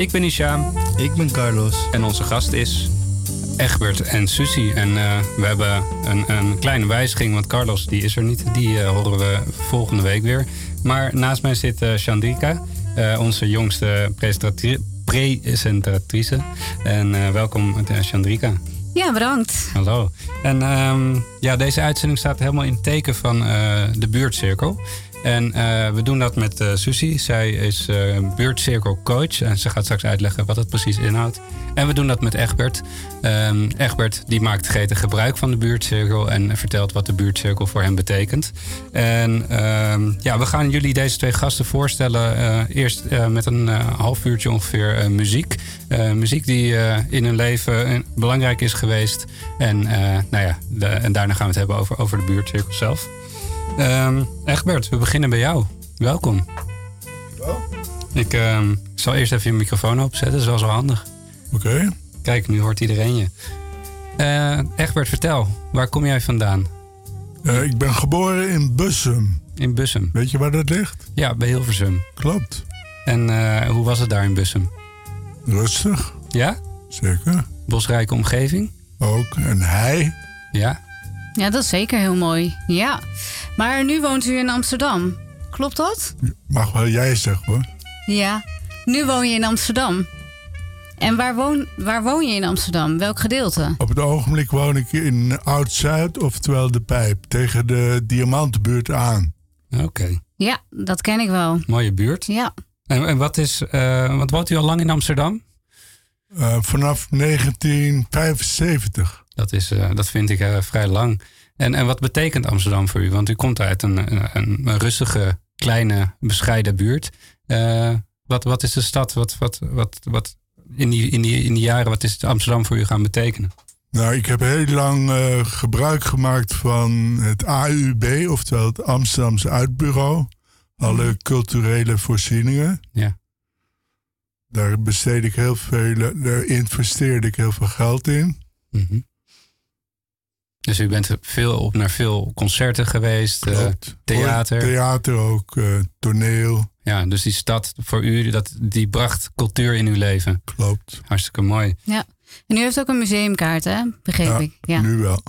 Ik ben Isham Ik ben Carlos. en onze gast is Egbert en Susie. En eh, we hebben een, een kleine wijziging, want Carlos die is er niet. Die eh, horen we volgende week weer. Maar naast mij zit Chandrika, eh, onze jongste presentatri- presentatrice. En eh, welkom Chandrika. Ja, bedankt. Hallo. En ehm, ja, deze uitzending staat helemaal in het teken van eh, de buurtcirkel. En eh, we doen dat met eh Susie. Zij is eh buurtcirkelcoach en ze gaat straks uitleggen wat het precies inhoudt. En we doen dat met Egbert. Ehm, Egbert die maakt gretig gebruik van de buurtcirkel en vertelt wat de buurtcirkel voor hem betekent. En ehm, ja, we gaan jullie deze twee gasten voorstellen. eerst met een half uurtje ongeveer muziek. Muziek die in hun leven belangrijk is geweest. En, nou ja, en daarna gaan we het hebben over, over de buurtcirkel zelf. Ehm Egbert, we beginnen bij jou. Welkom. Ik ehm, zal eerst even je microfoon opzetten, dat is wel zo handig. Oké. Kijk, nu hoort iedereen je. Eh Egbert, vertel, waar kom jij vandaan? Eh, ik ben geboren in Bussum. In Bussum. Weet je waar dat ligt? Ja, bij Hilversum. Klopt. En eh, hoe was het daar in Bussum? Rustig. Ja? Zeker. Bosrijke omgeving? Ook. En hij. Ja. Ja, dat is zeker heel mooi. Ja. Maar nu woont u in Amsterdam. Klopt dat? Mag wel jij zeggen hoor. Ja. Nu woon je in Amsterdam. En waar woon, waar woon je in Amsterdam? Welk gedeelte? Op het ogenblik woon ik in Oud-Zuid, oftewel de Pijp. Tegen de Diamantenbuurt aan. Oké, Ja, dat ken ik wel. mooie buurt. Ja. En, en wat is, eh, wat woont u al lang in Amsterdam? Eh, vanaf 1975. Dat, is, eh, dat vind ik eh, vrij lang. En, en wat betekent Amsterdam voor u? Want u komt uit een, een, een rustige, kleine, bescheiden buurt. Eh, wat, wat is de stad? Wat, wat, wat, wat in, die, in, die, in die jaren, wat is Amsterdam voor u gaan betekenen? Nou, ik heb heel lang eh, gebruik gemaakt van het AUB, oftewel het Amsterdamse Uitbureau. Alle culturele voorzieningen. Ja. Daar besteed ik heel veel, daar investeerde ik heel veel geld in. Mhm. Dus u bent veel op naar veel concerten geweest, eh, theater. Theater ook, eh, toneel. Ja, dus die stad voor u, dat, die bracht cultuur in uw leven. Klopt. Hartstikke mooi. ja. En u heeft ook een museumkaart, hè? Begreep Ja, ik. Ja. nu wel.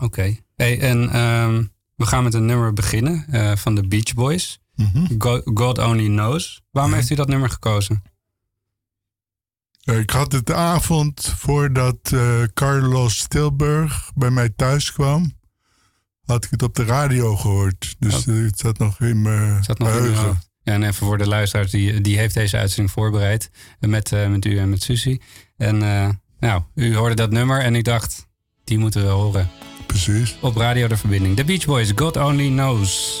Oké. Hey, en ehm, we gaan met een nummer beginnen eh, van de Beach Boys. Mhm. Go- God Only Knows. Waarom Ja. heeft u dat nummer gekozen? Ik had het de avond voordat eh, Carlos Stilburg bij mij thuis kwam, had ik het op de radio gehoord. Dus Oh. eh, het zat nog in mijn geheugen. Ja, en even voor de luisteraars, die, die heeft deze uitzending voorbereid. Met, eh, met u en met Susie. En nou, u hoorde dat nummer en ik dacht, die moeten we horen. Precies. Op Radio De Verbinding. The Beach Boys, God Only Knows.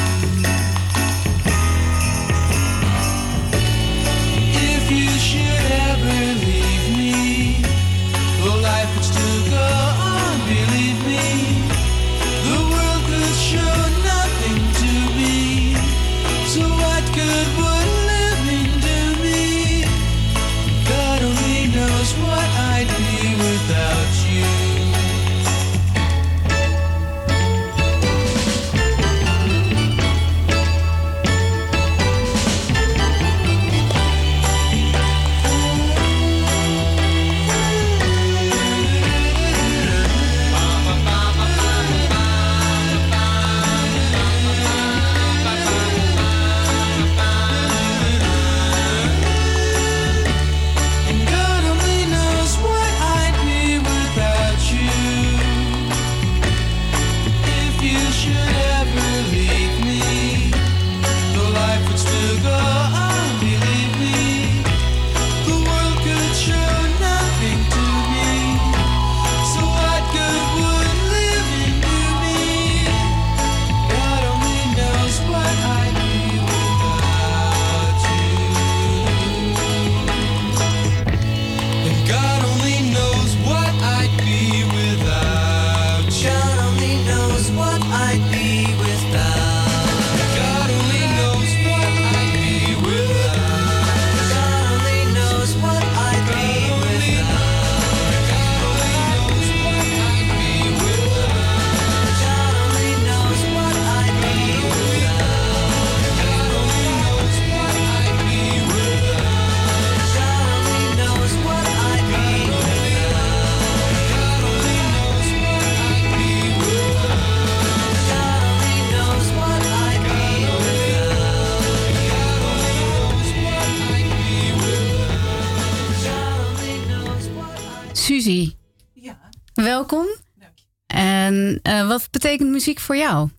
Muziek voor jou?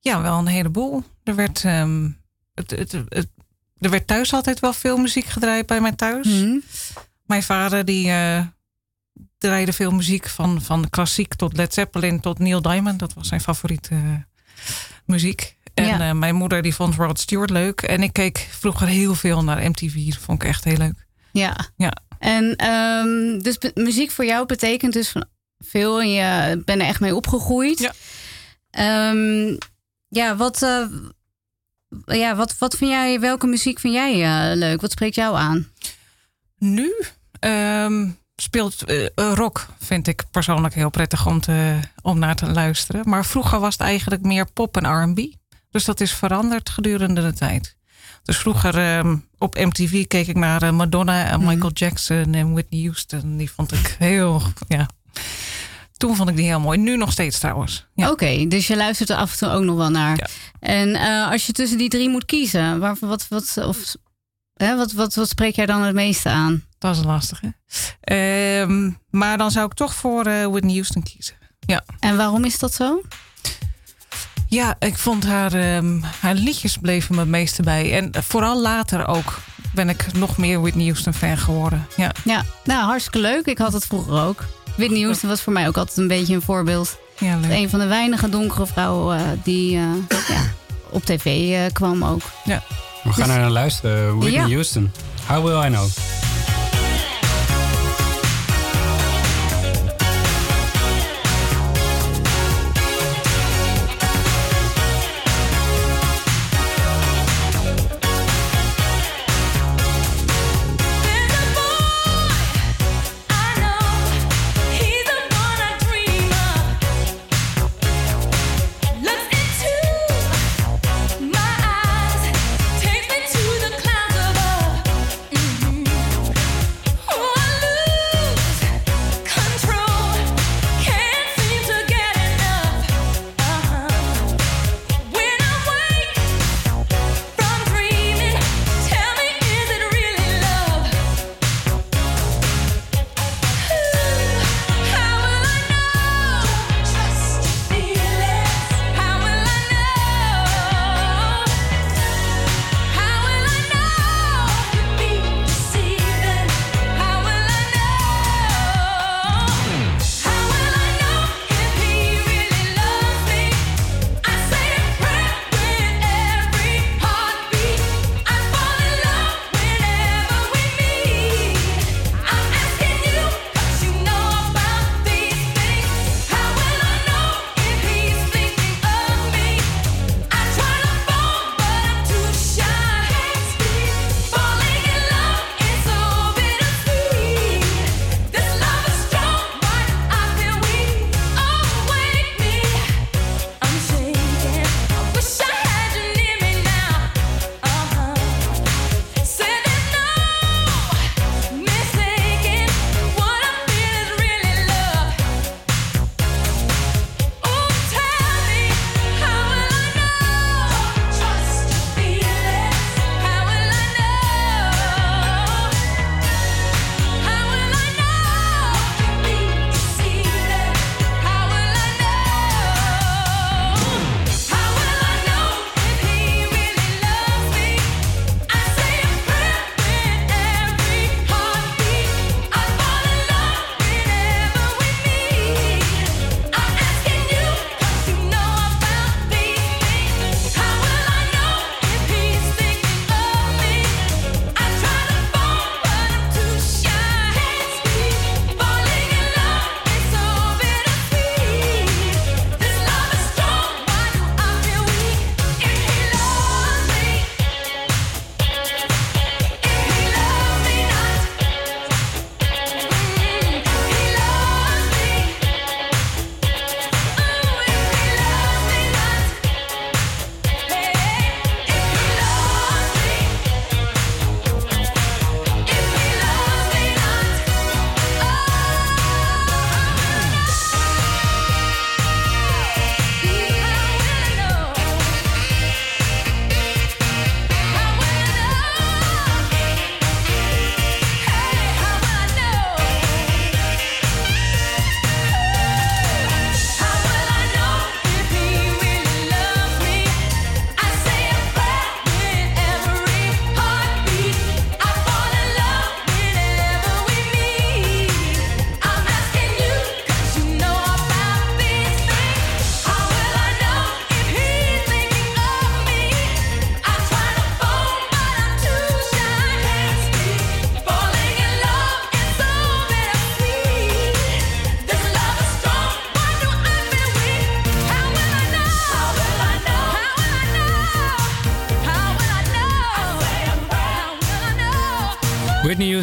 Ja, wel een heleboel. Er werd, ehm, het, het, het- er werd thuis altijd wel veel muziek gedraaid bij mij thuis. Mhm. Mijn vader die eh, draaide veel muziek van, van klassiek tot Led Zeppelin tot Neil Diamond. Dat was zijn favoriete eh, muziek. En Ja. eh, mijn moeder die vond Rod Stewart leuk. En ik keek vroeger heel veel naar MTV. Dat vond ik echt heel leuk. Ja. Ja. En ehm, dus muziek voor jou betekent dus van veel en je bent er echt mee opgegroeid. Ja. Ehm, ja, wat, eh, ja wat, wat vind jij, welke muziek vind jij eh, leuk? Wat spreekt jou aan? Nu ehm, speelt eh, rock, vind ik persoonlijk heel prettig om, te, om naar te luisteren. Maar vroeger was het eigenlijk meer pop en RB. Dus dat is veranderd gedurende de tijd. Dus vroeger ehm, op MTV keek ik naar Madonna en Mhm. Michael Jackson en Whitney Houston. Die vond ik heel, ja. Toen vond ik die heel mooi. Nu nog steeds trouwens. Ja. Oké, dus je luistert er af en toe ook nog wel naar. Ja. En eh, als je tussen die drie moet kiezen, waar, wat, wat, of, hè, wat, wat, wat spreekt jij dan het meeste aan? Dat is lastig, hè? Ehm, maar dan zou ik toch voor eh, Whitney Houston kiezen. Ja. En waarom is dat zo? Ja, ik vond haar, ehm, haar liedjes bleven me het meeste bij. En vooral later ook ben ik nog meer Whitney Houston fan geworden. Ja, Ja, nou hartstikke leuk. Ik had het vroeger ook. Whitney Houston was voor mij ook altijd een beetje een voorbeeld. ja leuk. Een van de weinige donkere vrouwen eh, die eh, ja, op tv eh, kwam ook. We gaan er naar luisteren. Whitney Ja. Houston. How will I know?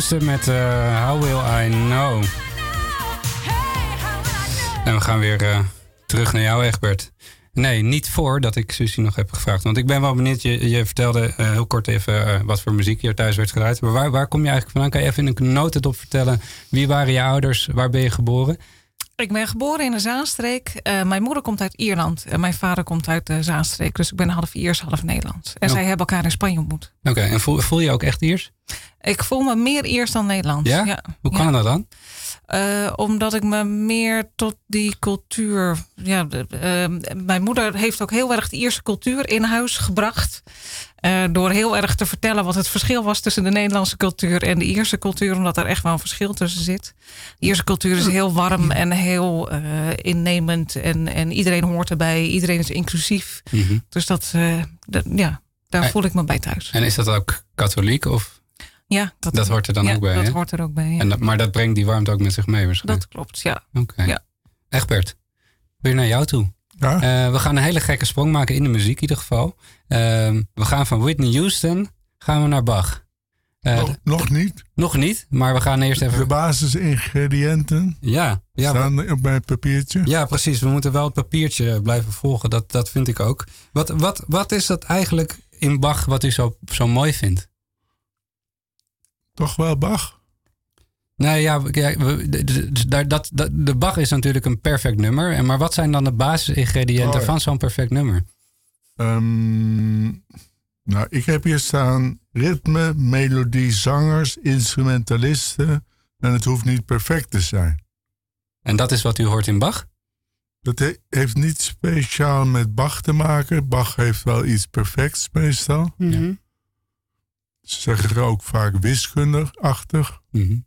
Houston met eh, How Will I Know. En we gaan weer eh, terug naar jou, Egbert. Nee, niet voordat ik Susie nog heb gevraagd. Want ik ben wel benieuwd. Je, je vertelde eh, heel kort even wat voor muziek hier thuis werd gedraaid. Maar waar, waar kom je eigenlijk vandaan? Kan je even in een notendop vertellen? Wie waren je ouders? Waar ben je geboren? Ik ben geboren in de Zaanstreek. Mijn moeder komt uit Ierland en mijn vader komt uit de Zaanstreek. Dus ik ben half Iers, half Nederlands. En Oh. zij hebben elkaar in Spanje ontmoet. Oké, en voel, voel je ook echt Iers? Ik voel me meer Iers dan Nederlands. Ja? Hoe kan Ja. dat dan? Eh, omdat ik me meer tot die cultuur. Ja, de- eh, mijn moeder heeft ook heel erg de Ierse cultuur in huis gebracht. Eh, door heel erg te vertellen wat het verschil was tussen de Nederlandse cultuur en de Ierse cultuur. Omdat er echt wel een verschil tussen zit. De Ierse cultuur is heel warm en heel eh, innemend. En, en iedereen hoort erbij. Iedereen is inclusief. Mhm. Dus dat, dat- ja, daar voel ik me bij thuis. En is dat ook katholiek? Of, Ja, dat hoort er dan ja, ook bij, Dat hoort er ook bij. ja. en dat, maar dat brengt die warmte ook met zich mee waarschijnlijk? Dat klopt, ja. Oké. Ja. Egbert, weer naar jou toe. Ja? Eh, we gaan een hele gekke sprong maken in de muziek in ieder geval. Ehm, we gaan van Whitney Houston gaan we naar Bach. Eh, nog, nog niet. Nog niet, maar we gaan eerst De even... basisingrediënten Ja, ja, staan op mijn papiertje. ja, precies. We moeten wel het papiertje blijven volgen. Dat, dat vind ik ook. Wat, wat, wat is dat eigenlijk in Bach wat u zo, zo mooi vindt? Toch wel Bach? Nou ja, we- kijk, dat, dat, de Bach is natuurlijk een perfect nummer. En Maar wat zijn dan de basisingrediënten Oh ja. van zo'n perfect nummer? Ehm, nou, ik heb hier staan ritme, melodie, zangers, instrumentalisten. En het hoeft niet perfect te zijn. En dat is wat u hoort in Bach? Dat he- heeft niet speciaal met Bach te maken. Bach heeft wel iets perfects meestal. Mhm. Ze zeggen er ook vaak wiskundig-achtig. Mhm.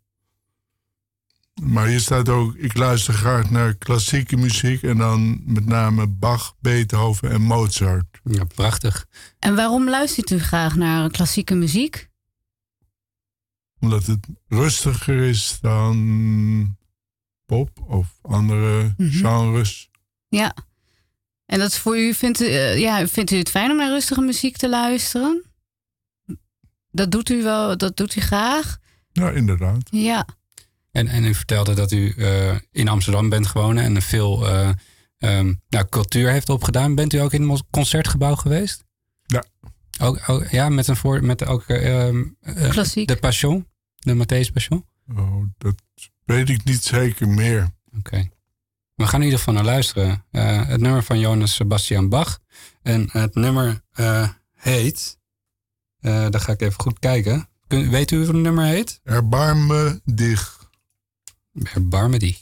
Maar hier staat ook, ik luister graag naar klassieke muziek. En dan met name Bach, Beethoven en Mozart. Ja, prachtig. En waarom luistert u graag naar klassieke muziek? Omdat het rustiger is dan pop of andere Mhm. genres. Ja. En dat is voor u, vindt u, eh, ja, vindt u het fijn om naar rustige muziek te luisteren? Dat doet u wel, dat doet u graag? Ja, inderdaad. Ja. En, en u vertelde dat u eh, in Amsterdam bent gewoond en veel eh, ehm, nou, cultuur heeft opgedaan. Bent u ook in het concertgebouw geweest? Ja. Ook, ook, ja, met, een voor, met ook Klassiek. de Passion, de Matthäus Passion. Oh, dat weet ik niet zeker meer. Oké. We gaan in ieder geval naar luisteren. Eh, het nummer van Johannes Sebastian Bach. En het nummer eh, heet... eh daar ga ik even goed kijken. Kun, weet u hoe het nummer heet? Erbarm me dich. Erbarme die.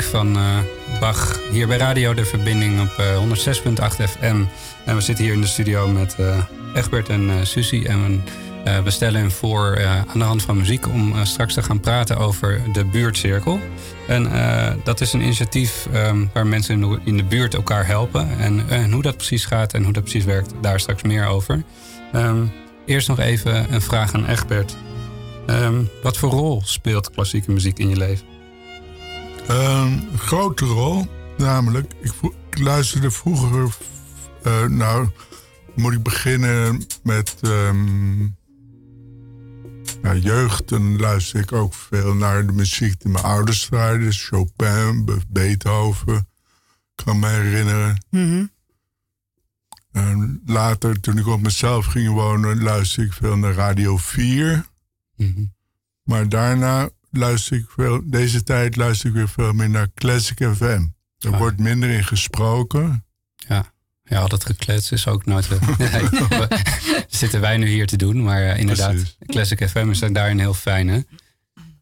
Van eh, Bach. Hier bij Radio De Verbinding op eh, 106.8 FM. En we zitten hier in de studio met eh, Egbert en eh Susie. En we, eh, stellen hem voor eh, aan de hand van muziek om eh, straks te gaan praten over de buurtcirkel. En eh, dat is een initiatief ehm, waar mensen in de, in de buurt elkaar helpen. En, eh, en hoe dat precies gaat en hoe dat precies werkt, daar straks meer over. Ehm, eerst nog even een vraag aan Egbert. Ehm, wat voor rol speelt klassieke muziek in je leven? Een grote rol, namelijk, ik, luisterde vroeger, eh, nou, moet ik beginnen met ehm, ja, jeugd. Dan luister ik ook veel naar de muziek die mijn ouders draaiden. Chopin, Be- Beethoven, kan me herinneren. Mhm. En later, toen ik op mezelf ging wonen, luisterde ik veel naar Radio 4. Mhm. Maar daarna luister ik veel, deze tijd luister ik weer veel meer naar Classic FM. Er Ah. wordt minder in gesproken. Ja, ja dat geklets is ook nooit... nee, zitten wij nu hier te doen. Maar eh, inderdaad, Precies. Classic FM is daarin heel fijn, hè?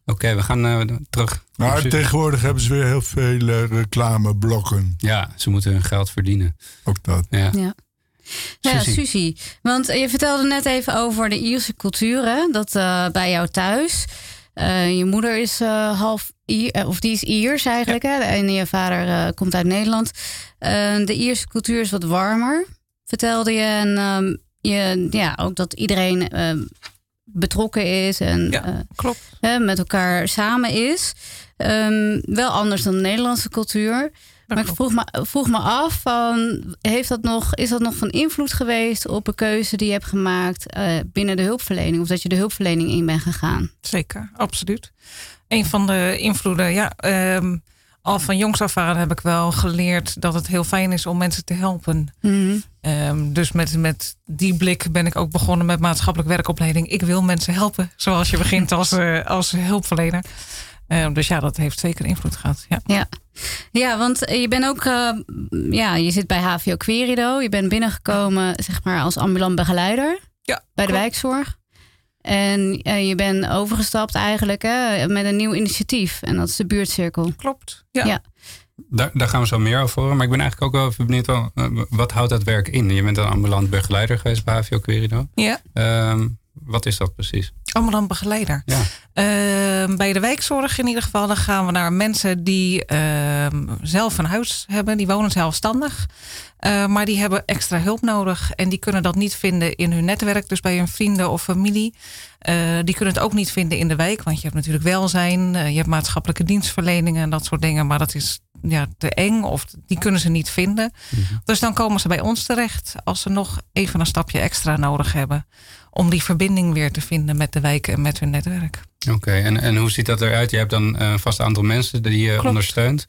Oké, we gaan eh, terug. Maar tegenwoordig hebben ze weer heel veel eh, reclameblokken. Ja, ze moeten hun geld verdienen. Ook dat. Ja. Ja. Ja, Suzy. Suzy. Want je vertelde net even over de Ierse cultuur, hè? Dat eh, bij jou thuis. Eh, je moeder is eh, half Ier, eh, of die is Iers eigenlijk, hè? En je vader komt uit Nederland. De Ierse cultuur is wat warmer, vertelde je. En ehm, je, ja, ook dat iedereen ehm, betrokken is en Ja, klopt. hè, met elkaar samen is. Ehm, wel anders dan de Nederlandse cultuur. Maar ik vroeg me, vroeg me af, van, heeft dat nog, is dat nog van invloed geweest op een keuze die je hebt gemaakt eh, binnen de hulpverlening? Of dat je de hulpverlening in bent gegaan? Zeker, absoluut. Een van de invloeden, ja, ehm, al van jongs af aan heb ik wel geleerd dat het heel fijn is om mensen te helpen. Mhm. Ehm, dus met, met die blik ben ik ook begonnen met maatschappelijk werkopleiding. Ik wil mensen helpen, zoals je begint als, eh, als hulpverlener. Ehm, dus ja, dat heeft zeker invloed gehad. Ja. Ja. ja, want eh, je bent ook, eh, ja, je zit bij HVO Querido. Je bent binnengekomen, zeg maar, als ambulant begeleider Ja, bij de klopt. wijkzorg. En eh, je bent overgestapt eigenlijk hè, met een nieuw initiatief. En dat is de buurtcirkel. Klopt. Ja. Ja. Daar, daar gaan we zo meer over horen. Maar ik ben eigenlijk ook wel even benieuwd, wel, eh, wat houdt dat werk in? Je bent een ambulant begeleider geweest bij HVO Querido. ja. Ehm, wat is dat precies? Ambulant begeleider. Ja. Ehm, bij de wijkzorg in ieder geval, dan gaan we naar mensen die ehm, zelf een huis hebben. Die wonen zelfstandig. Eh, maar die hebben extra hulp nodig. En die kunnen dat niet vinden in hun netwerk. Dus bij hun vrienden of familie. Eh, die kunnen het ook niet vinden in de wijk. Want je hebt natuurlijk welzijn. eh, je hebt maatschappelijke dienstverleningen en dat soort dingen. Maar dat is ja, te eng. Of die kunnen ze niet vinden. Dus dan komen ze bij ons terecht. Als ze nog even een stapje extra nodig hebben. Om die verbinding weer te vinden met de wijk en met hun netwerk. Oké, en, en hoe ziet dat eruit? Je hebt dan eh, een vast aantal mensen die je Klopt. ondersteunt.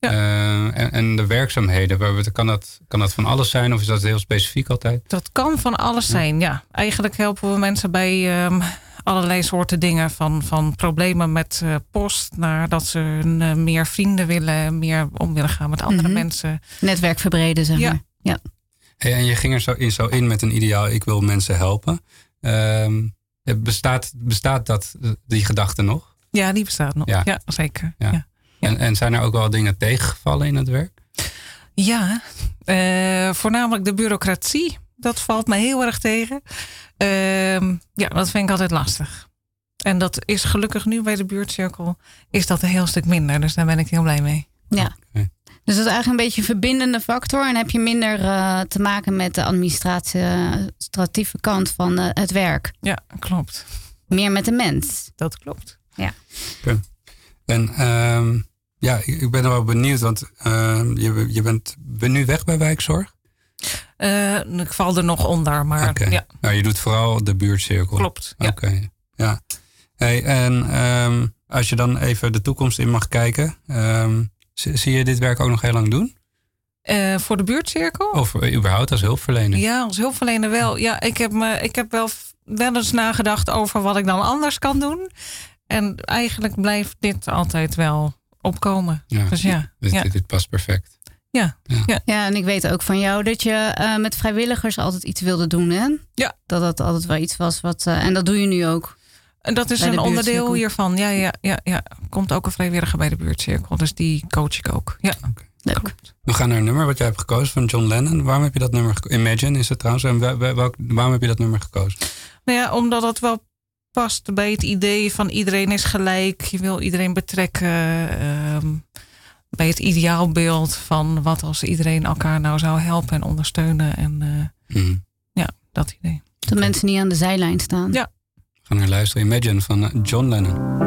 Ja. Eh, en, en de werkzaamheden, waar- kan dat, kan dat van alles zijn of is dat heel specifiek altijd? Dat kan van alles zijn, ja. Eigenlijk helpen we mensen bij ehm, allerlei soorten dingen. Van, van problemen met eh, post naar dat ze een, meer vrienden willen, meer om willen gaan met andere Mhm. mensen. Netwerk verbreden, zeg Ja. maar. Ja. Hey, en je ging er zo in, zo in met een ideaal, ik wil mensen helpen. Ehm, bestaat, bestaat dat, die gedachte nog? Ja, die bestaat nog. Ja. Ja, zeker. Ja. Ja. En zijn er ook wel dingen tegengevallen in het werk? Ja, Eh, voornamelijk de bureaucratie. Dat valt me heel erg tegen. Ehm, ja, dat vind ik altijd lastig. En dat is gelukkig nu bij de buurtcirkel is dat een heel stuk minder. Dus daar ben ik heel blij mee. Ja. Dus dat is eigenlijk een beetje een verbindende factor. En heb je minder eh, te maken met de administratieve kant van eh, het werk. Ja, klopt. Meer met de mens. Dat klopt. Ja. Oké. En ehm, ja, ik ben er wel benieuwd, want ehm, je, je bent ben nu weg bij wijkzorg. Eh, ik val er nog onder, maar Oké. ja, Nou, je doet vooral de buurtcirkel. klopt. Ja. Oké, ja. Hey, en ehm, als je dan even de toekomst in mag kijken, ehm, zie je dit werk ook nog heel lang doen? Eh, voor de buurtcirkel? Of eh, überhaupt als hulpverlener? Ja, als hulpverlener wel. Ja, ik heb, me, ik heb wel, wel eens nagedacht over wat ik dan anders kan doen. En eigenlijk blijft dit altijd wel opkomen. Ja. Dus ja, Dit, ja, dit, dit past perfect. ja, ja. Ja, en ik weet ook van jou dat je eh, met vrijwilligers altijd iets wilde doen, hè? Ja. Dat dat altijd wel iets was wat... eh, en dat doe je nu ook. En dat is een onderdeel hiervan. Ja, ja, ja, ja. Komt ook een vrijwilliger bij de buurtcirkel. Dus die coach ik ook. Ja, Leuk. We gaan naar een nummer wat jij hebt gekozen van John Lennon. Waarom heb je dat nummer gekozen? Imagine is het trouwens. En welk- waarom heb je dat nummer gekozen? Nou ja, omdat dat wel past bij het idee van iedereen is gelijk. Je wil iedereen betrekken. ehm, bij het ideaalbeeld van wat als iedereen elkaar nou zou helpen en ondersteunen. En eh, Mhm. ja, dat idee. Dat mensen niet aan de zijlijn staan. Ja. Gaan naar luisteren. Imagine van eh, John Lennon.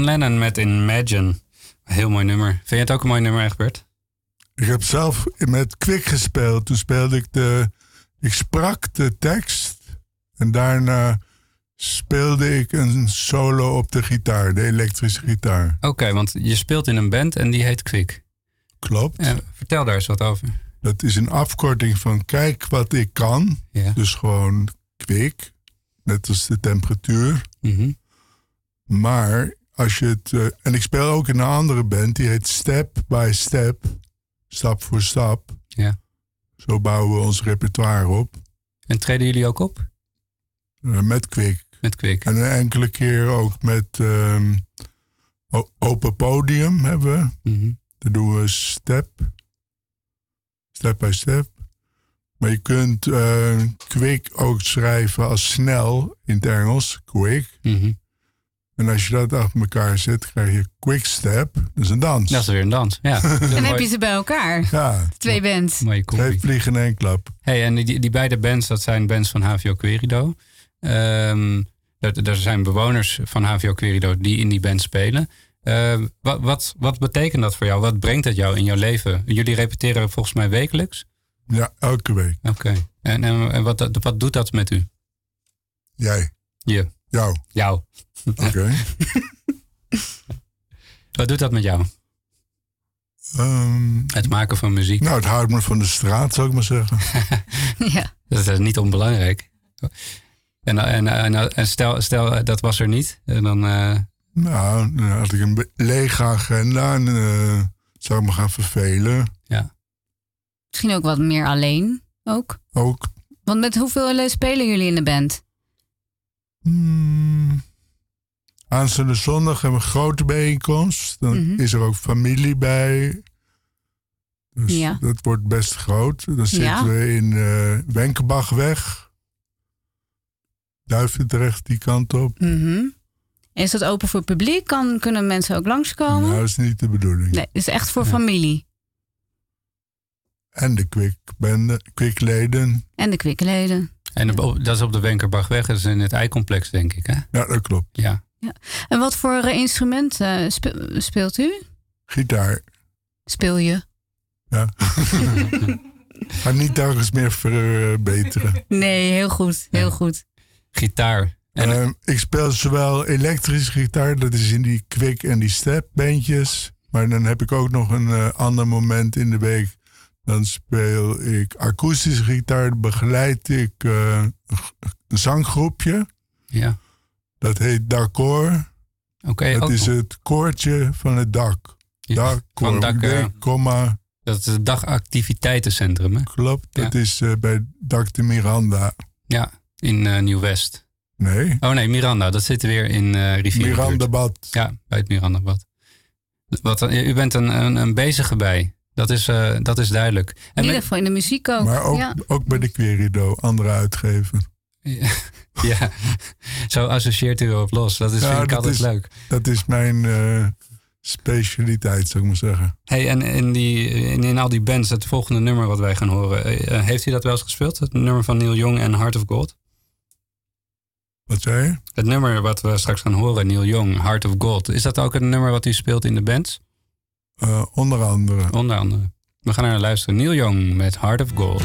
John Lennon met Imagine. Heel mooi nummer. Vind je het ook een mooi nummer, Egbert? Ik heb zelf met Kwik gespeeld. Toen speelde ik de. Ik sprak de tekst. En daarna speelde ik een solo op de gitaar, de elektrische gitaar. Oké, want je speelt in een band en die heet Quick. Klopt. Vertel daar eens wat over. Dat is een afkorting van kijk wat ik kan. Ja. Dus gewoon kwik. Net als de temperatuur. Mhm. Maar als je het. eh, en ik speel ook in een andere band die heet Step by Step. Stap voor stap. Ja. Zo bouwen we ons repertoire op. En treden jullie ook op? eh, met kwik. Met kwik. En een enkele keer ook met o- open podium hebben we. Mhm. Dan doen we step. Step by step. Maar je kunt eh quick ook schrijven als snel in het Engels. Quick. Mhm. En als je dat achter elkaar zet, krijg je quick step. Dat is een dans. Dat is weer een dans. Ja. Dan heb je ze bij elkaar. Ja, Twee bands. Mooie twee vliegen in één klap. Hey, en die, die beide bands, dat zijn bands van HVO Querido. Ehm er, er zijn bewoners van HVO Querido die in die band spelen. Ehm, wat, wat, wat betekent dat voor jou? Wat brengt het jou in jouw leven? Jullie repeteren volgens mij wekelijks? Ja, elke week. Oké. En, en, en wat, dat- wat doet dat met u? Jij. Je. Jou. Jou. Oké. Wat doet dat met jou? Ehm, Het maken van muziek. nou, het houdt me van de straat, zou ik maar zeggen. Ja. Dat is niet onbelangrijk. En, en, en, en stel, stel dat was er niet. En dan, eh, Nou, dan had ik een lege agenda en eh, zou ik me gaan vervelen. ja. Misschien ook wat meer alleen. Ook. Ook. Want met hoeveel eh, spelen jullie in de band? Hmm, aanstaande zondag hebben we een grote bijeenkomst. Dan Mhm. is er ook familie bij. Dus Ja. dat wordt best groot. Dan zitten Ja. we in eh Wenkenbachweg. Duivendrecht die kant op. Mhm. Is dat open voor het publiek? Kan, kunnen mensen ook langskomen? Nou, dat is niet de bedoeling. Nee, het is echt voor familie. En de kwikbende, kwikleden. En de kwikleden. En dat is op de Wenkerbachweg. Dat is in het eicomplex, denk ik. Hè? Ja, dat klopt. Ja. En wat voor eh, instrument eh, spe- speelt u? Gitaar. Speel je? Ja. Ga niet telkens meer verbeteren. Nee, heel goed. Heel goed. Gitaar. En, Ehm, ik speel zowel elektrische gitaar, dat is in die quick en die step bandjes. Maar dan heb ik ook nog een eh, ander moment in de week. Dan speel ik akoestische gitaar, begeleid ik eh, een zanggroepje. ja. Dat heet Dakkoor. Oké, dat ook is het koortje van het dak. Ja, van dak, komma, dat is het dagactiviteitencentrum. Hè? klopt. Dat Ja. is eh, bij Dak de Miranda. Ja, in eh, Nieuw-West. Nee, Oh nee, Miranda. Dat zit weer in eh Rivier. Mirandabad. Ja, bij het Mirandabad. Wat, u bent een, een, een bezige bij. Dat is, eh, dat is duidelijk. In ieder geval in de muziek ook. Maar ook, ja. ook bij de Querido, andere uitgever. ja, zo associeert u erop los. Dat is, Ja, vind ik dat altijd is- leuk. Dat is mijn eh, specialiteit, zou ik maar zeggen. Hey, en in, die, in, in al die bands, het volgende nummer wat wij gaan horen, eh, heeft u dat wel eens gespeeld? Het nummer van Neil Young en Heart of Gold? Wat zei je? Het nummer wat we straks gaan horen, Neil Young, Heart of Gold. Is dat ook een nummer wat u speelt in de bands? Eh, onder andere. Onder andere. We gaan naar luisteren. Neil Young met Heart of Gold.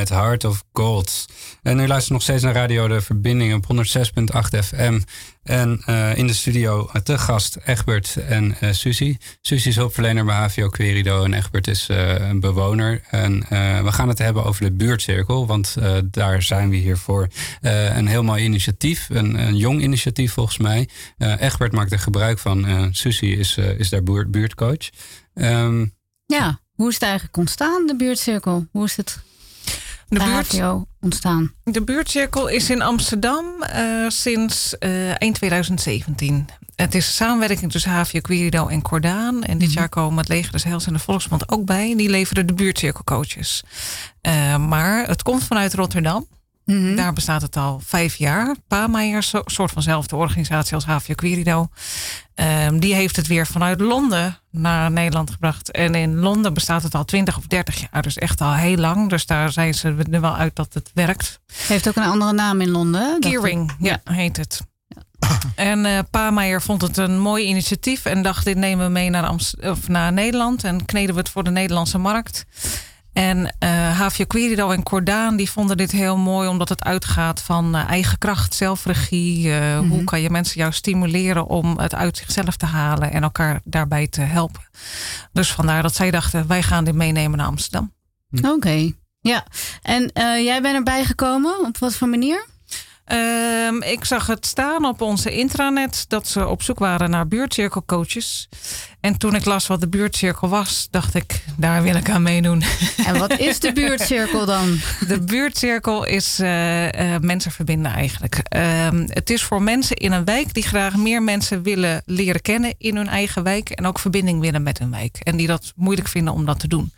Met Heart of Gold. En u luistert nog steeds naar Radio De Verbinding op 106.8 FM. En eh, in de studio eh, te gast Egbert en eh Suzy. Suzy is hulpverlener bij HVO Querido en Egbert is een bewoner. En we gaan het hebben over de buurtcirkel, want daar zijn we hier voor. Een heel mooi initiatief, een, een jong initiatief volgens mij. Egbert maakt er gebruik van. Suzy is, is daar buurt, buurtcoach. Ehm, Ja, hoe is het eigenlijk ontstaan, de buurtcirkel? Hoe is het De buurt- ontstaan? De buurtcirkel is in Amsterdam eh, sinds eh, eind 2017. Het is een samenwerking tussen HVO Querido en Cordaan. En dit jaar komen het Leger des Heils en de Volksbond ook bij. Die leveren de buurtcirkelcoaches. Eh, maar het komt vanuit Rotterdam. Daar bestaat het al vijf jaar. Paameijer, een soort vanzelfde organisatie als HVO Querido. Ehm, die heeft het weer vanuit Londen naar Nederland gebracht. En in Londen bestaat het al 20 of 30 jaar. Dus echt al heel lang. Dus daar zijn ze er wel uit dat het werkt. Heeft ook een andere naam in Londen. Gearing, ja, heet het. En Paameijer vond het een mooi initiatief en dacht: dit nemen we mee naar, Amst of naar Nederland en kneden we het voor de Nederlandse markt. En HVO Querido en Cordaan die vonden dit heel mooi omdat het uitgaat van eh, eigen kracht, zelfregie. eh, Hoe kan je mensen juist stimuleren om het uit zichzelf te halen en elkaar daarbij te helpen. Dus vandaar dat zij dachten: wij gaan dit meenemen naar Amsterdam. Oké, ja. En jij bent erbij gekomen, op wat voor manier? Ehm, ik zag het staan op onze intranet dat ze op zoek waren naar buurtcirkelcoaches. En toen ik las wat de buurtcirkel was, dacht ik, daar wil ik aan meedoen. En wat is de buurtcirkel dan? De buurtcirkel is eh, eh, mensen verbinden eigenlijk. Ehm, het is voor mensen in een wijk die graag meer mensen willen leren kennen in hun eigen wijk. En ook verbinding willen met hun wijk. En die dat moeilijk vinden om dat te doen.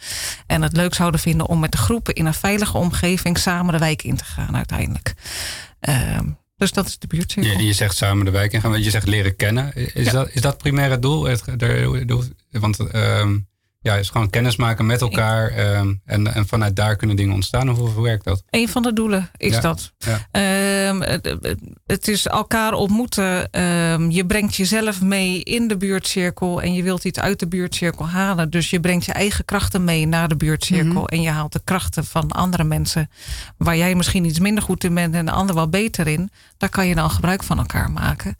En het leuk zouden vinden om met de groepen in een veilige omgeving samen de wijk in te gaan uiteindelijk. Ehm, dus dat is de buurtcirkel. Je, je zegt samen de wijk ingaan, want je zegt leren kennen. Is, dat, is dat primair het doel? Het, de- de- want ehm, ja, is gewoon kennis maken met elkaar ehm, en, en vanuit daar kunnen dingen ontstaan. Of hoe werkt dat? Een van de doelen is Ja, dat. ja. Ehm, het, het is elkaar ontmoeten. Ehm, je brengt jezelf mee in de buurtcirkel en je wilt iets uit de buurtcirkel halen. Dus je brengt je eigen krachten mee naar de buurtcirkel. En je haalt de krachten van andere mensen waar jij misschien iets minder goed in bent en de ander wel beter in. Daar kan je dan gebruik van elkaar maken.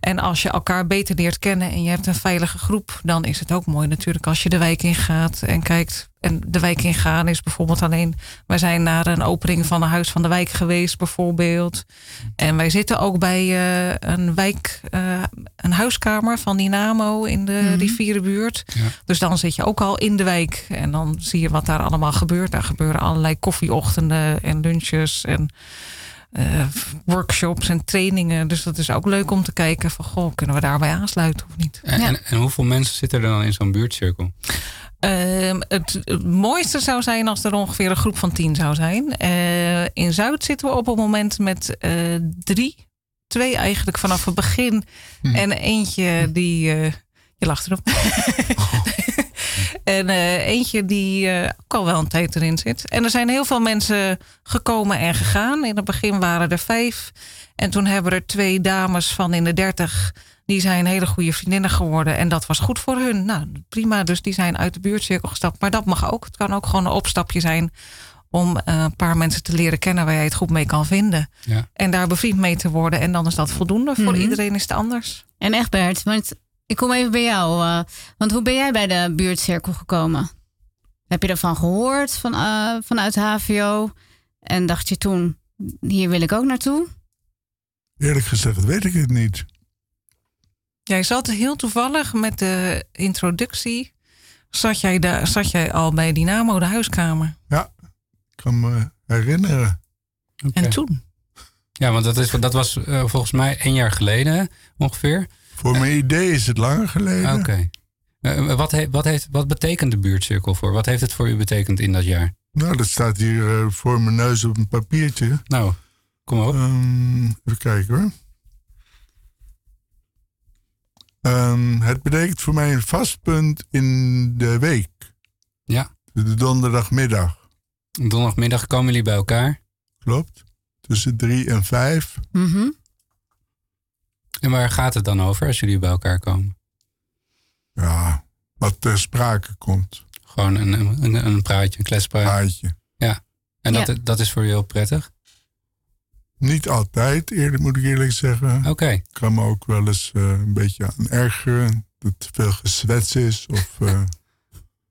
En als je elkaar beter leert kennen en je hebt een veilige groep, dan is het ook mooi natuurlijk als je de wijk ingaat en kijkt. En de wijk ingaan is bijvoorbeeld alleen. Wij zijn naar een opening van een huis van de wijk geweest, bijvoorbeeld. En wij zitten ook bij eh, een wijk, eh, een huiskamer van Dynamo in de rivierenbuurt. Dus dan zit je ook al in de wijk. En dan zie je wat daar allemaal gebeurt. Daar gebeuren allerlei koffieochtenden en lunches en eh, workshops en trainingen. Dus dat is ook leuk om te kijken van, goh, kunnen we daarbij aansluiten of niet? En, en, en hoeveel mensen zitten er dan in zo'n buurtcirkel? Ehm, het, het mooiste zou zijn als er ongeveer een groep van tien zou zijn. Eh, in Zuid zitten we op het moment met eh, drie. Twee eigenlijk vanaf het begin. En eentje die... je lacht erop. en eh, eentje die eh, ook al wel een tijd erin zit. En er zijn heel veel mensen gekomen en gegaan. In het begin waren er vijf. En toen hebben er twee dames van in de dertig... Die zijn hele goede vriendinnen geworden. En dat was goed voor hun. Nou, prima. Dus die zijn uit de buurtcirkel gestapt. Maar dat mag ook. Het kan ook gewoon een opstapje zijn. Om eh, een paar mensen te leren kennen waar jij het goed mee kan vinden. Ja. En daar bevriend mee te worden. En dan is dat voldoende. Voor Mhm. iedereen is het anders. En Egbert, want ik kom even bij jou. eh, want hoe ben jij bij de buurtcirkel gekomen? Heb je ervan gehoord van, eh, vanuit HVO? En dacht je toen, hier wil ik ook naartoe? Eerlijk gezegd weet ik het niet. Jij zat heel toevallig met de introductie. Zat jij, daar, zat jij al bij Dynamo, de huiskamer? Ja, ik kan me herinneren. En toen? Ja, want dat, is, dat was eh, volgens mij één jaar geleden ongeveer. Voor mijn idee is het langer geleden. Oké. Eh, wat, he- wat, heeft, wat betekent de buurtcirkel voor? Wat heeft het voor u betekend in dat jaar? Nou, dat staat hier eh, voor mijn neus op een papiertje. Nou, kom maar op. Ehm, even kijken hoor. Ehm, het betekent voor mij een vast punt in de week. Ja. De donderdagmiddag. Donderdagmiddag komen jullie bij elkaar. Klopt. Tussen drie en vijf. Mhm. En waar gaat het dan over als jullie bij elkaar komen? Ja, wat ter sprake komt. Gewoon een, een, een praatje, een kletspraatje. Praatje. Ja. En dat, Ja. dat is voor je heel prettig? Niet altijd, eerlijk moet ik eerlijk zeggen. Oké. Ik kan me ook wel eens eh, een beetje aan ergeren. Dat er veel gezwets is of eh,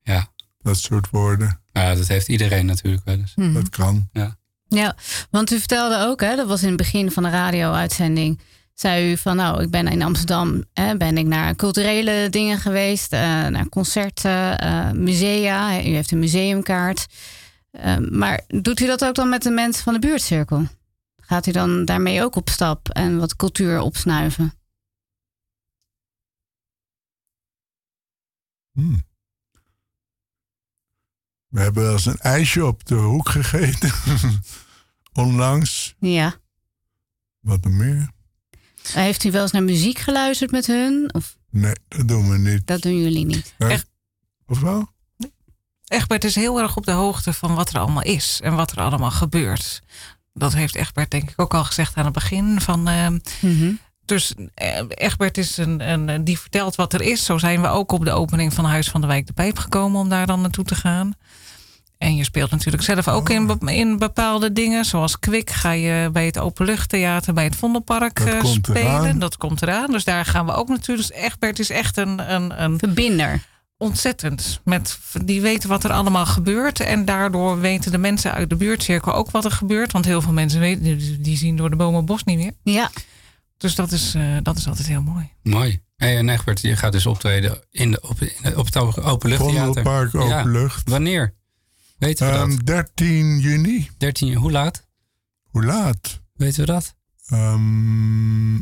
Ja. dat soort woorden. Ja, dat heeft iedereen natuurlijk wel eens. Mhm. Dat kan. Ja. Ja, want u vertelde ook, hè, dat was in het begin van de radio-uitzending. Zei u van, nou, ik ben in Amsterdam, hè, ben ik naar culturele dingen geweest, eh, naar concerten, eh, musea. U heeft een museumkaart. Eh, maar doet u dat ook dan met de mensen van de buurtcirkel? Gaat u dan daarmee ook op stap en wat cultuur opsnuiven? Hmm. We hebben wel eens een ijsje op de hoek gegeten. Onlangs. Ja. Wat meer? Heeft u wel eens naar muziek geluisterd met hun? Of Nee, dat doen we niet. dat doen jullie niet? Echt? Of wel? Egbert is heel erg op de hoogte van wat er allemaal is en wat er allemaal gebeurt. Dat heeft Egbert denk ik ook al gezegd aan het begin. Van, eh, Mhm. dus eh, Egbert is een, een, die vertelt wat er is. Zo zijn we ook op de opening van Huis van de Wijk de Pijp gekomen om daar dan naartoe te gaan. En je speelt natuurlijk zelf ook in, in bepaalde dingen. Zoals Kwik ga je bij het Openluchttheater, bij het Vondelpark Dat eh, spelen. eraan. Dat komt eraan. Dus daar gaan we ook natuurlijk. Dus Egbert is echt een, een, een Verbinder. ontzettend. Met, die weten wat er allemaal gebeurt. En daardoor weten de mensen uit de buurtcirkel ook wat er gebeurt. Want heel veel mensen weten, die, zien door de bomen het bos niet meer. Ja. Dus dat is, eh, dat is altijd heel mooi. Mooi. Hey, en Egbert, je gaat dus optreden in de, op, in de- op het openluchttheater. Vondelpark, Ja. openlucht. Wanneer? Weten we Ehm, dat? 13 juni. 13, hoe laat? Hoe laat? Weten we dat? Ehm,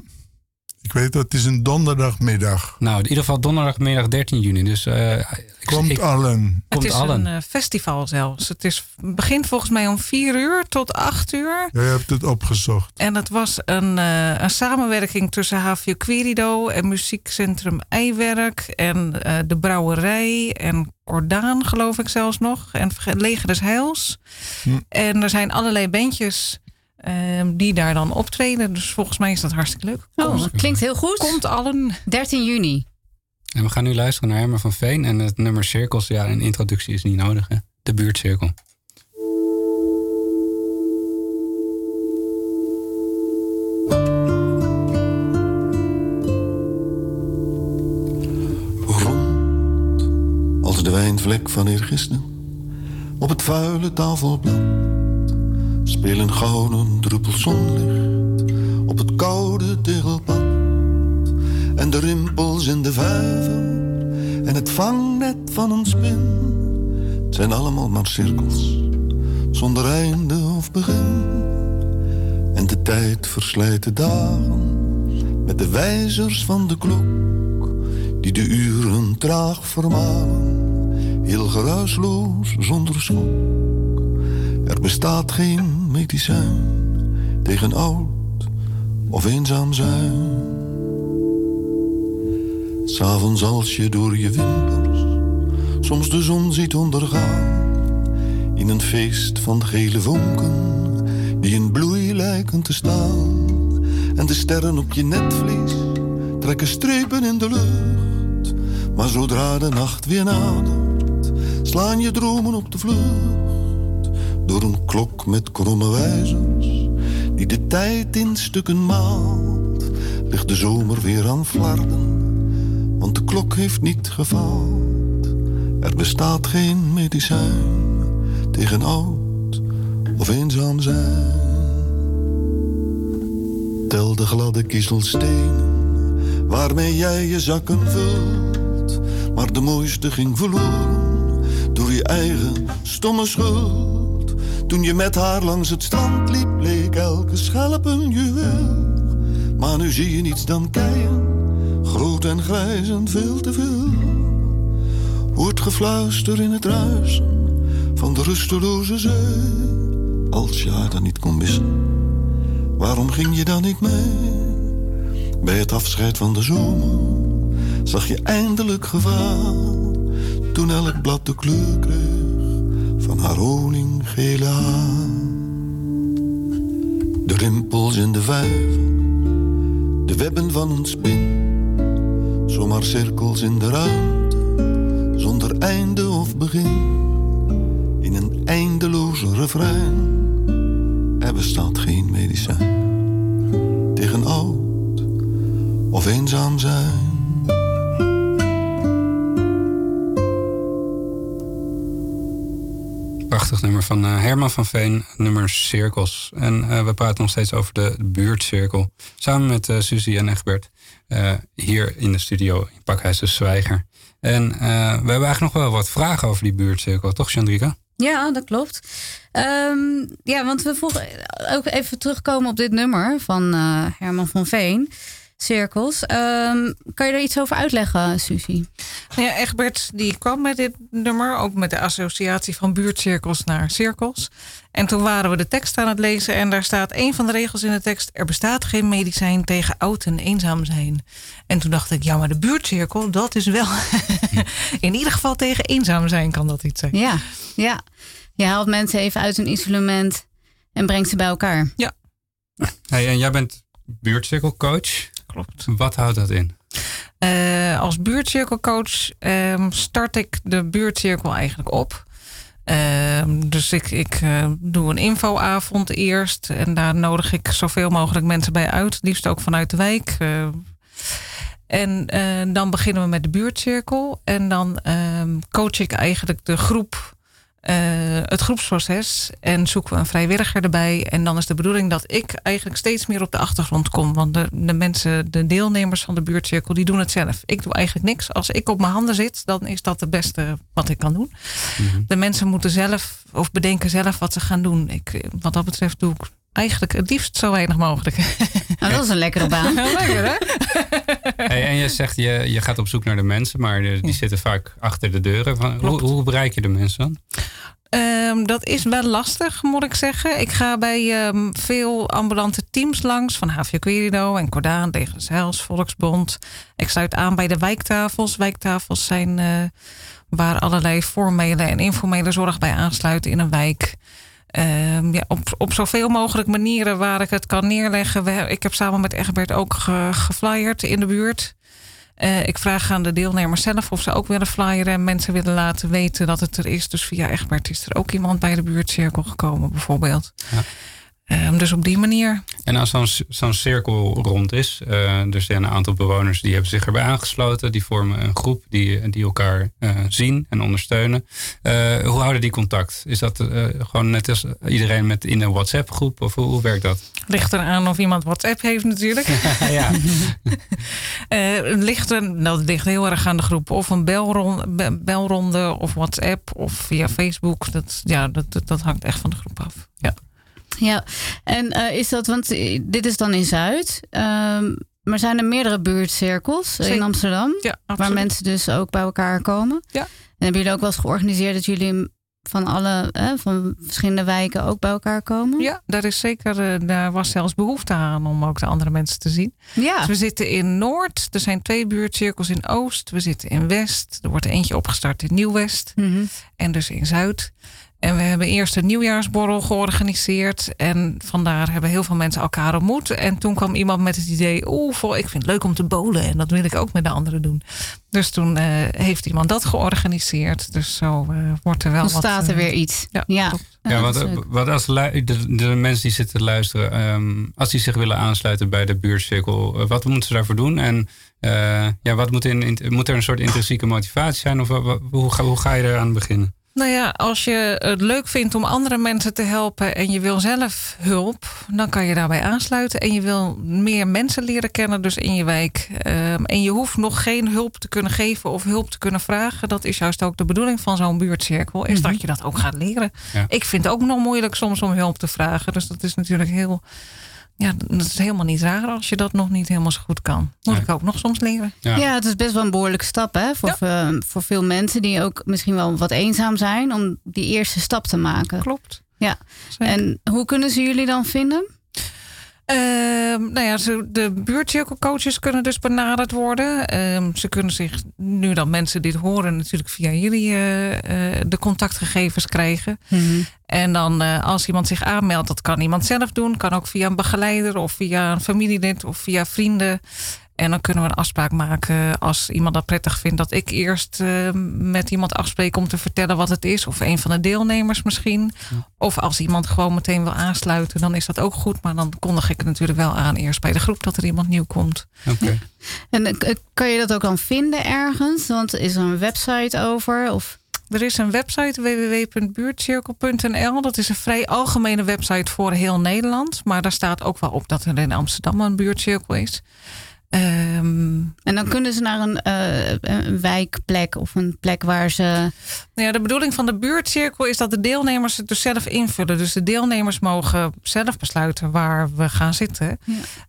ik weet dat het is een donderdagmiddag. Nou, in ieder geval donderdagmiddag 13 juni. Dus eh, ik- Komt ik- allen. Komt het is allen. een eh, festival zelfs. Het is, begint volgens mij om 4 uur tot 8 uur. Jij hebt het opgezocht. En het was een, eh, een samenwerking tussen HVO Querido en Muziekcentrum Eiwerk en eh, de Brouwerij en Ordaan, geloof ik zelfs nog. En verge- Leger des Heils. Hm. En er zijn allerlei bandjes eh, die daar dan optreden. Dus volgens mij is dat hartstikke leuk. Oh, dat klinkt heel goed. komt allen. 13 juni. En we gaan nu luisteren naar Herman van Veen. En het nummer Cirkels, ja, een introductie is niet nodig. Hè? De buurtcirkel. rond als de wijnvlek van eergisteren op het vuile tafelblad spelen gouden druppels zonlicht op het koude tegelpad en de rimpels in de vijver en het vangnet van een spin. Het zijn allemaal maar cirkels zonder einde of begin. En de tijd verslijt de dagen met de wijzers van de klok die de uren traag vermalen, heel geruisloos zonder schok. Bestaat geen medicijn tegen oud of eenzaam zijn. S'avonds als je door je wimpers soms de zon ziet ondergaan, in een feest van gele vonken die in bloei lijken te staan, en de sterren op je netvlies trekken strepen in de lucht. Maar zodra de nacht weer nadert, slaan je dromen op de vlucht. Door een klok met kromme wijzers, die de tijd in stukken maalt, ligt de zomer weer aan flarden, want de klok heeft niet gefaald. Er bestaat geen medicijn tegen oud of eenzaam zijn. Tel de gladde kiezelstenen waarmee jij je zakken vult. Maar de mooiste ging verloren door je eigen stomme schuld. Toen je met haar langs het strand liep, leek elke schelp een juweel. Maar nu zie je niets dan keien, groot en grijs en veel te veel. Hoort gefluister in het ruisen van de rusteloze zee. Als je haar dan niet kon missen, waarom ging je dan niet mee? Bij het afscheid van de zomer zag je eindelijk gevaar. Toen elk blad de kleur kreeg van haar honinggele haar. De rimpels in de vijver, de webben van een spin. Zomaar cirkels in de ruimte, zonder einde of begin. In een eindeloze refrein, er bestaat geen medicijn. Tegen oud of eenzaam zijn. Nummer van eh, Herman van Veen, nummer Cirkels. En eh, we praten nog steeds over de buurtcirkel. Samen met eh Suzy en Egbert. hier in de studio in Pakhuis de Zwijger. En we hebben eigenlijk nog wel wat vragen over die buurtcirkel, toch Chandrika? Ja, dat klopt. Ehm, ja, want we vroegen ook even terugkomen op dit nummer van Herman van Veen. Cirkels. Ehm, kan je er iets over uitleggen, Suzy? Nou Ja, Egbert die kwam met dit nummer, ook met de associatie van buurtcirkels naar cirkels. En toen waren we de tekst aan het lezen en daar staat een van de regels in de tekst: er bestaat geen medicijn tegen oud en eenzaam zijn. En toen dacht ik, ja, maar de buurtcirkel, dat is wel in ieder geval tegen eenzaam zijn kan dat iets zijn. Ja, ja. Je haalt mensen even uit hun isolement en brengt ze bij elkaar. Ja. Hey, en jij bent buurtcirkelcoach. Klopt. Wat houdt dat in? Eh, als buurtcirkelcoach ehm, start ik de buurtcirkel eigenlijk op. Ehm, dus ik, ik eh, doe een infoavond eerst. En daar nodig ik zoveel mogelijk mensen bij uit. Liefst ook vanuit de wijk. Eh, en eh, dan beginnen we met de buurtcirkel. En dan ehm, coach ik eigenlijk de groep. Eh, het groepsproces en zoeken we een vrijwilliger erbij. En dan is de bedoeling dat ik eigenlijk steeds meer op de achtergrond kom. Want de, de mensen, de deelnemers van de buurtcirkel, die doen het zelf. Ik doe eigenlijk niks. Als ik op mijn handen zit, dan is dat het beste wat ik kan doen. De mensen moeten zelf of bedenken zelf wat ze gaan doen. Ik, wat dat betreft doe ik eigenlijk het liefst zo weinig mogelijk. Nou, dat is een lekkere baan. Lekker hè? Hey, en je zegt, je, je gaat op zoek naar de mensen, maar de- die zitten vaak achter de deuren. Van, hoe, bereik je de mensen dan? Ehm, dat is wel lastig, moet ik zeggen. Ik ga bij ehm, veel ambulante teams langs van HVO Querido en Cordaan, Tegen Zeils, Volksbond. Ik sluit aan bij de wijktafels. Wijktafels zijn eh, waar allerlei formele en informele zorg bij aansluiten in een wijk. Ehm, ja, op, op zoveel mogelijk manieren waar ik het kan neerleggen. Ik heb samen met Egbert ook ge, geflyerd in de buurt. Eh, ik vraag aan de deelnemers zelf of ze ook willen flyeren en mensen willen laten weten dat het er is. Dus via Egbert is er ook iemand bij de buurtcirkel gekomen, bijvoorbeeld. Ehm, dus op die manier. En als zo'n zo'n cirkel rond is, eh, er zijn een aantal bewoners die hebben zich erbij aangesloten. Die vormen een groep die, die elkaar eh, zien en ondersteunen. Eh, hoe houden die contact? Is dat eh, gewoon net als iedereen met in een WhatsApp groep? Of hoe, hoe werkt dat? Ligt eraan of iemand WhatsApp heeft natuurlijk. ja. Ligt er, dat ligt heel erg aan de groep. Of een belronde, be- belronde of WhatsApp of via Facebook. Dat, ja, dat, dat, dat hangt echt van de groep af. Ja. Ja, en eh, is dat, want eh, dit is dan in Zuid. ehm, maar zijn er meerdere buurtcirkels in Zeker. Amsterdam? Ja, waar mensen dus ook bij elkaar komen? Ja. En hebben jullie ook wel eens georganiseerd dat jullie van alle, eh, van verschillende wijken ook bij elkaar komen? Ja, daar is zeker, eh, daar was zelfs behoefte aan om ook de andere mensen te zien. Ja. Dus we zitten in Noord, er zijn twee buurtcirkels in Oost. We zitten in West, er wordt eentje opgestart in Nieuw-West. Mhm. En dus in Zuid. En we hebben eerst een nieuwjaarsborrel georganiseerd. En vandaar hebben heel veel mensen elkaar ontmoet. En toen kwam iemand met het idee: Oeh, vol- ik vind het leuk om te bowlen. En dat wil ik ook met de anderen doen. Dus toen eh, heeft iemand dat georganiseerd. Dus zo eh, wordt er wel Dan wat. staat er eh, weer iets. Ja, Ja. wat, wat als de, de mensen die zitten te luisteren, ehm, als die zich willen aansluiten bij de buurtcirkel, wat moeten ze daarvoor doen? En eh, ja, wat moet, in, in- moet er een soort intrinsieke motivatie zijn? Of wa- hoe, ga, hoe ga je eraan beginnen? Nou ja, als je het leuk vindt om andere mensen te helpen en je wil zelf hulp, dan kan je daarbij aansluiten. En je wil meer mensen leren kennen, dus in je wijk. Ehm, en je hoeft nog geen hulp te kunnen geven of hulp te kunnen vragen. Dat is juist ook de bedoeling van zo'n buurtcirkel, is Mhm. dat je dat ook gaat leren. Ja. Ik vind het ook nog moeilijk soms om hulp te vragen. Dus dat is natuurlijk heel. Ja, dat is helemaal niet raar als je dat nog niet helemaal zo goed kan. Moet ik ook nog soms leren. Ja. het is best wel een behoorlijke stap hè, voor, ve- voor veel mensen die ook misschien wel wat eenzaam zijn om die eerste stap te maken. Klopt. Ja. En hoe kunnen ze jullie dan vinden? Ehm, nou ja, de buurtcirkelcoaches kunnen dus benaderd worden. Ehm, ze kunnen zich, nu dat mensen dit horen, natuurlijk via jullie eh, eh, de contactgegevens krijgen. En dan eh, als iemand zich aanmeldt, dat kan iemand zelf doen. Kan ook via een begeleider of via een familielid of via vrienden. En dan kunnen we een afspraak maken als iemand dat prettig vindt. Dat ik eerst eh, met iemand afspreek om te vertellen wat het is. Of een van de deelnemers misschien. Of als iemand gewoon meteen wil aansluiten, dan is dat ook goed. Maar dan kondig ik het natuurlijk wel aan eerst bij de groep dat er iemand nieuw komt. Oké. En eh, kan je dat ook dan vinden ergens? Want is er een website over? Of... Er is een website www.buurtcirkel.nl. Dat is een vrij algemene website voor heel Nederland. Maar daar staat ook wel op dat er in Amsterdam een buurtcirkel is. Ehm, En dan kunnen ze naar een, eh, een wijkplek of een plek waar ze. Nou ja, de bedoeling van de buurtcirkel is dat de deelnemers het dus zelf invullen. Dus de deelnemers mogen zelf besluiten waar we gaan zitten.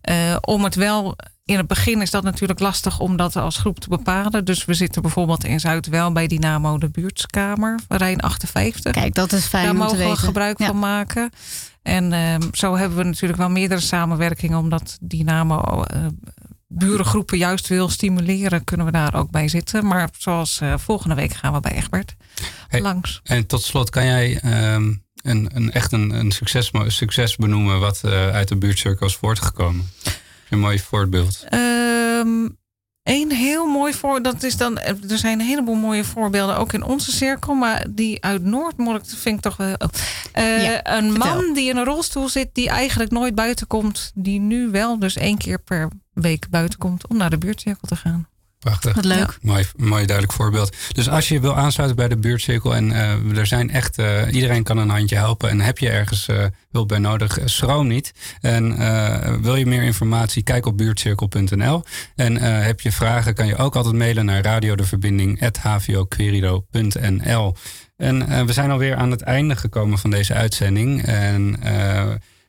Eh, om het wel. In het begin is dat natuurlijk lastig om dat als groep te bepalen. Dus we zitten bijvoorbeeld in Zuid wel bij Dynamo de buurtskamer, Rijn 58. Kijk, dat is fijn Daar om te mogen we weten. gebruik Ja. van maken. En ehm, zo hebben we natuurlijk wel meerdere samenwerkingen, omdat Dynamo eh, burengroepen juist wil stimuleren, kunnen we daar ook bij zitten. Maar zoals eh, volgende week gaan we bij Egbert Hey, langs. En tot slot, kan jij ehm, een, een, echt een, een succes, succes benoemen wat eh, uit de buurtcirkel is voortgekomen? Een mooi voorbeeld. Ehm een heel mooi voor, dat is dan, er zijn een heleboel mooie voorbeelden ook in onze cirkel, maar die uit Noordmarkt vind ik toch wel. Eh, Ja, een man die in een rolstoel zit, die eigenlijk nooit buiten komt, die nu wel dus één keer per week buiten komt om naar de buurtcirkel te gaan. Prachtig. Wat leuk. Mooi, mooi duidelijk voorbeeld. Dus als je wil aansluiten bij de buurtcirkel en eh, er zijn echt, eh, iedereen kan een handje helpen. En heb je ergens eh, hulp bij nodig, schroom niet. En wil je meer informatie, kijk op buurtcirkel.nl. En heb je vragen, kan je ook altijd mailen naar radiodeverbinding.hvoquerido.nl. En we zijn alweer aan het einde gekomen van deze uitzending. En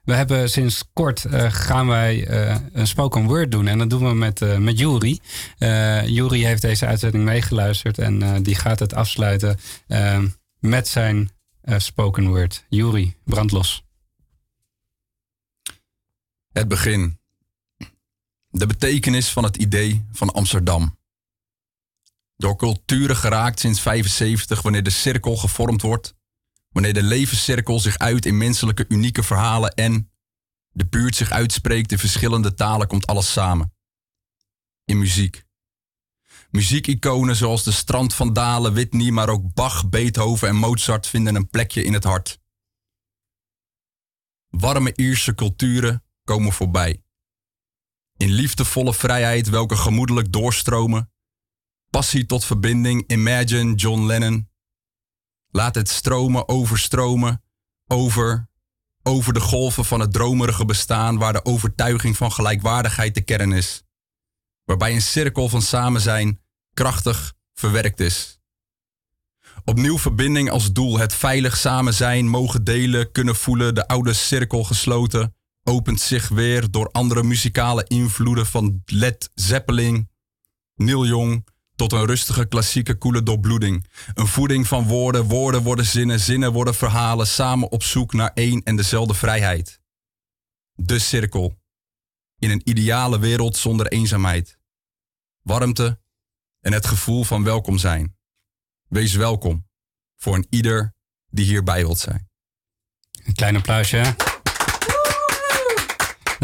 we hebben sinds kort eh, gaan wij eh, een spoken word doen. En dat doen we met, eh met heeft deze uitzending meegeluisterd. En die gaat het afsluiten met zijn spoken word. Brand los. Het begin. De betekenis van het idee van Amsterdam. Door culturen geraakt sinds 75, wanneer de cirkel gevormd wordt, wanneer de levenscirkel zich uit in menselijke unieke verhalen en de buurt zich uitspreekt in verschillende talen, komt alles samen. In muziek. Muziekiconen zoals de Strand van Dalen, Whitney, maar ook Bach, Beethoven en Mozart vinden een plekje in het hart. Warme Ierse culturen komen voorbij. In liefdevolle vrijheid welke gemoedelijk doorstromen. Passie tot verbinding, Imagine, John Lennon. Laat het stromen, overstromen, over, over de golven van het dromerige bestaan waar de overtuiging van gelijkwaardigheid de kern is. Waarbij een cirkel van samen zijn krachtig verwerkt is. Opnieuw verbinding als doel, het veilig samen zijn, mogen delen, kunnen voelen, de oude cirkel gesloten, opent zich weer door andere muzikale invloeden van Led Zeppelin, Neil Young, tot een rustige klassieke koele doorbloeding. Een voeding van woorden, woorden worden zinnen, zinnen worden verhalen, samen op zoek naar één en dezelfde vrijheid. De cirkel. In een ideale wereld zonder eenzaamheid. Warmte en het gevoel van welkom zijn. Wees welkom voor een ieder die hierbij wilt zijn. Een klein applausje.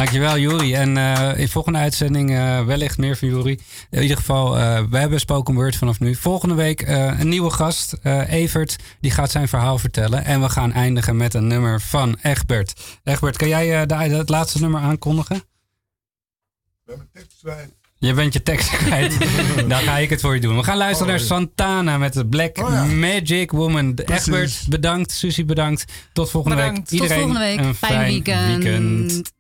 Dankjewel, Juri. En eh, in volgende uitzending eh, wellicht meer van Juri. In ieder geval, eh we hebben Spoken Word vanaf nu. Volgende week eh, een nieuwe gast, eh, Evert. Die gaat zijn verhaal vertellen. En we gaan eindigen met een nummer van Egbert. Egbert, kan jij eh, de, het laatste nummer aankondigen? We hebben tekst bij. Je bent je tekst kwijt. Dan ga ik het voor je doen. We gaan luisteren Oh, naar. Santana met de Black Oh, ja. Magic Woman. Precies. Egbert, bedankt. Susie, bedankt. Tot volgende Bedankt. week. Tot Tot Iedereen volgende week. een Fijn, fijn weekend. weekend.